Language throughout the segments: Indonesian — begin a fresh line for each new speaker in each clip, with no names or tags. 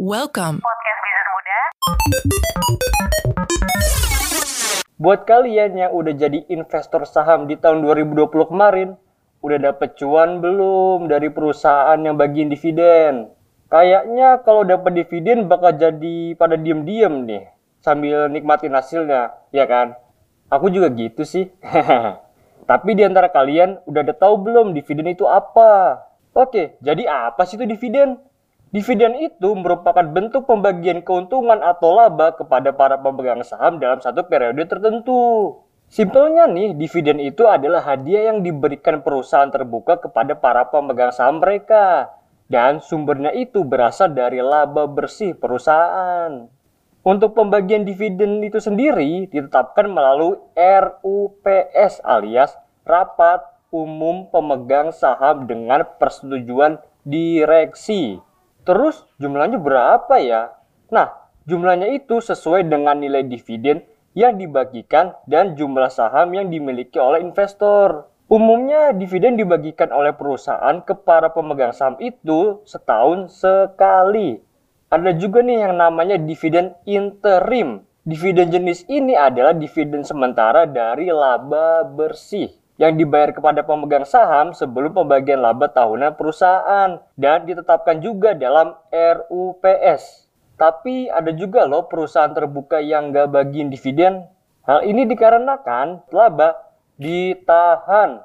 Welcome.
Podcast Bisnis Muda.
Buat kalian yang udah jadi investor saham di tahun 2020 kemarin, udah dapet cuan belum dari perusahaan yang bagiin dividen? Kayaknya kalau dapat dividen bakal jadi pada diem-diem nih, sambil nikmatin hasilnya, ya kan? Aku juga gitu sih. Tapi di antara kalian udah ada tahu belum dividen itu apa? Oke, jadi apa sih itu dividen? Dividen itu merupakan bentuk pembagian keuntungan atau laba kepada para pemegang saham dalam satu periode tertentu. Simpelnya nih, dividen itu adalah hadiah yang diberikan perusahaan terbuka kepada para pemegang saham mereka. Dan sumbernya itu berasal dari laba bersih perusahaan. Untuk pembagian dividen itu sendiri ditetapkan melalui RUPS alias Rapat Umum Pemegang Saham dengan Persetujuan Direksi. Terus jumlahnya berapa ya? Nah, jumlahnya itu sesuai dengan nilai dividen yang dibagikan dan jumlah saham yang dimiliki oleh investor. Umumnya dividen dibagikan oleh perusahaan ke para pemegang saham itu setahun sekali. Ada juga nih yang namanya dividen interim. Dividen jenis ini adalah dividen sementara dari laba bersih yang dibayar kepada pemegang saham sebelum pembagian laba tahunan perusahaan dan ditetapkan juga dalam RUPS. Tapi ada juga loh perusahaan terbuka yang nggak bagiin dividen. Hal ini dikarenakan laba ditahan.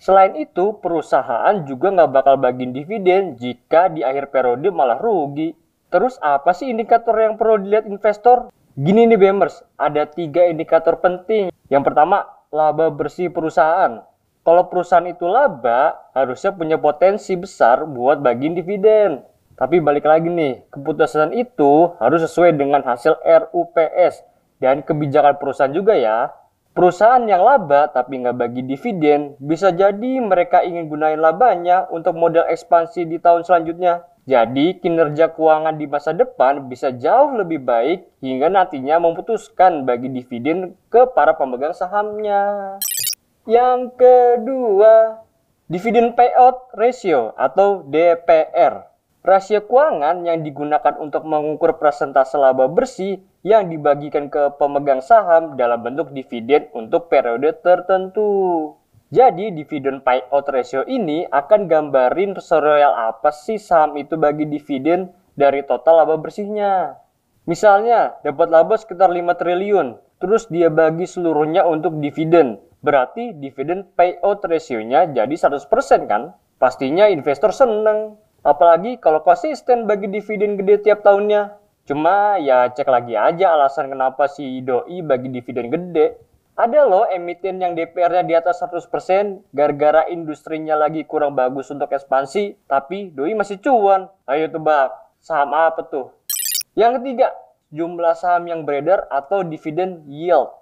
Selain itu, perusahaan juga nggak bakal bagiin dividen jika di akhir periode malah rugi. Terus apa sih indikator yang perlu dilihat investor? Gini nih Bemers, ada tiga indikator penting. Yang pertama, laba bersih perusahaan. Kalau perusahaan itu laba, harusnya punya potensi besar buat bagiin dividen. Tapi balik lagi nih, keputusan itu harus sesuai dengan hasil RUPS dan kebijakan perusahaan juga ya. Perusahaan yang laba tapi nggak bagi dividen, bisa jadi mereka ingin gunain labanya untuk modal ekspansi di tahun selanjutnya. Jadi kinerja keuangan di masa depan bisa jauh lebih baik hingga nantinya memutuskan bagi dividen ke para pemegang sahamnya. Yang kedua, dividen payout ratio atau DPR. Rasio keuangan yang digunakan untuk mengukur persentase laba bersih yang dibagikan ke pemegang saham dalam bentuk dividen untuk periode tertentu. Jadi dividen payout ratio ini akan gambarin seroyal apa sih saham itu bagi dividen dari total laba bersihnya. Misalnya dapat laba sekitar 5 triliun, terus dia bagi seluruhnya untuk dividen. Berarti dividen payout ratio-nya jadi 100% kan? Pastinya investor seneng. Apalagi kalau konsisten bagi dividen gede tiap tahunnya. Cuma ya cek lagi aja alasan kenapa si doi bagi dividen gede. Ada loh emiten yang DPR-nya di atas 100% gara-gara industrinya lagi kurang bagus untuk ekspansi, tapi doi masih cuan. Ayo tebak, saham apa tuh? Yang ketiga, jumlah saham yang beredar atau dividen yield.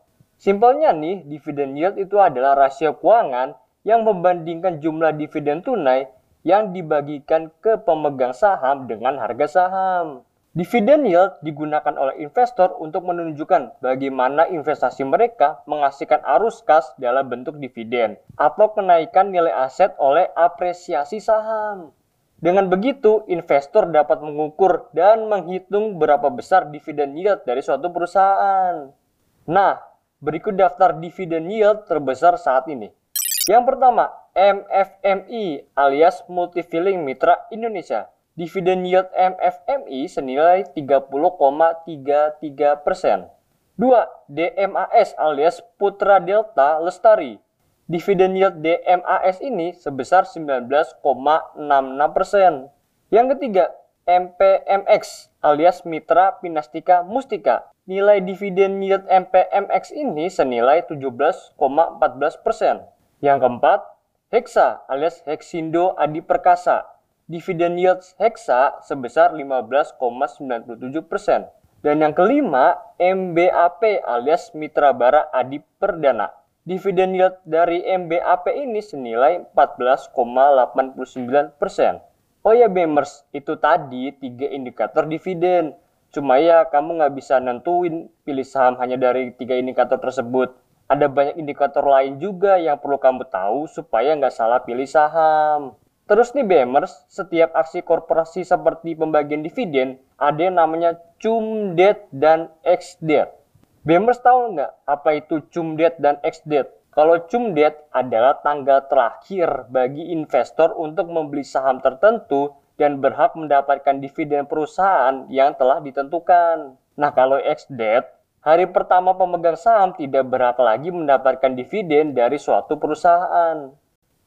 Simpelnya nih, dividen yield itu adalah rasio keuangan yang membandingkan jumlah dividen tunai yang dibagikan ke pemegang saham dengan harga saham. Dividen yield digunakan oleh investor untuk menunjukkan bagaimana investasi mereka menghasilkan arus kas dalam bentuk dividen atau kenaikan nilai aset oleh apresiasi saham. Dengan begitu, investor dapat mengukur dan menghitung berapa besar dividen yield dari suatu perusahaan. Nah, berikut daftar dividen yield terbesar saat ini. Yang pertama, MFMI alias Multifilling Mitra Indonesia dividen yield MFMI senilai 30,33 persen. 2. DMAS alias Putra Delta Lestari. Dividen yield DMAS ini sebesar 19,66 persen. Yang ketiga, MPMX alias Mitra Pinastika Mustika. Nilai dividen yield MPMX ini senilai 17,14 persen. Yang keempat, Hexa alias Hexindo Adi Perkasa dividen yield Hexa sebesar 15,97%. persen. Dan yang kelima, MBAP alias Mitra Bara Adi Perdana. Dividen yield dari MBAP ini senilai 14,89%. persen. Oh ya Bemers, itu tadi tiga indikator dividen. Cuma ya kamu nggak bisa nentuin pilih saham hanya dari tiga indikator tersebut. Ada banyak indikator lain juga yang perlu kamu tahu supaya nggak salah pilih saham. Terus nih BMers, setiap aksi korporasi seperti pembagian dividen, ada yang namanya cum-det dan ex-det. BMers tahu nggak apa itu cum-det dan ex-det? Kalau cum-det adalah tanggal terakhir bagi investor untuk membeli saham tertentu dan berhak mendapatkan dividen perusahaan yang telah ditentukan. Nah, kalau ex-det, hari pertama pemegang saham tidak berhak lagi mendapatkan dividen dari suatu perusahaan.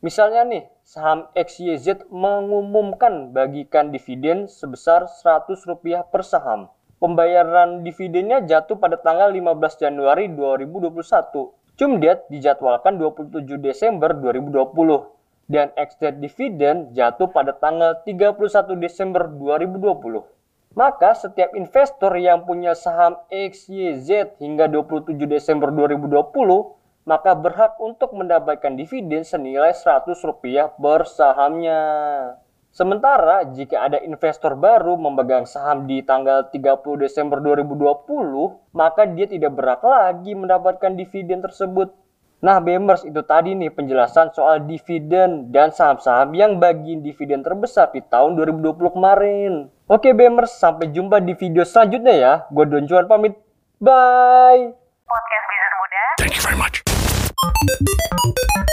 Misalnya nih, saham XYZ mengumumkan bagikan dividen sebesar Rp100 per saham. Pembayaran dividennya jatuh pada tanggal 15 Januari 2021. Cumdet dijadwalkan 27 Desember 2020 dan ex-date dividen jatuh pada tanggal 31 Desember 2020. Maka setiap investor yang punya saham XYZ hingga 27 Desember 2020 maka berhak untuk mendapatkan dividen senilai Rp100 per sahamnya. Sementara jika ada investor baru memegang saham di tanggal 30 Desember 2020, maka dia tidak berhak lagi mendapatkan dividen tersebut. Nah, Bemers itu tadi nih penjelasan soal dividen dan saham-saham yang bagi dividen terbesar di tahun 2020 kemarin. Oke Bemers, sampai jumpa di video selanjutnya ya. Gue Don Juan pamit. Bye. Podcast Bisnis Muda. Thank you very much. Thank you.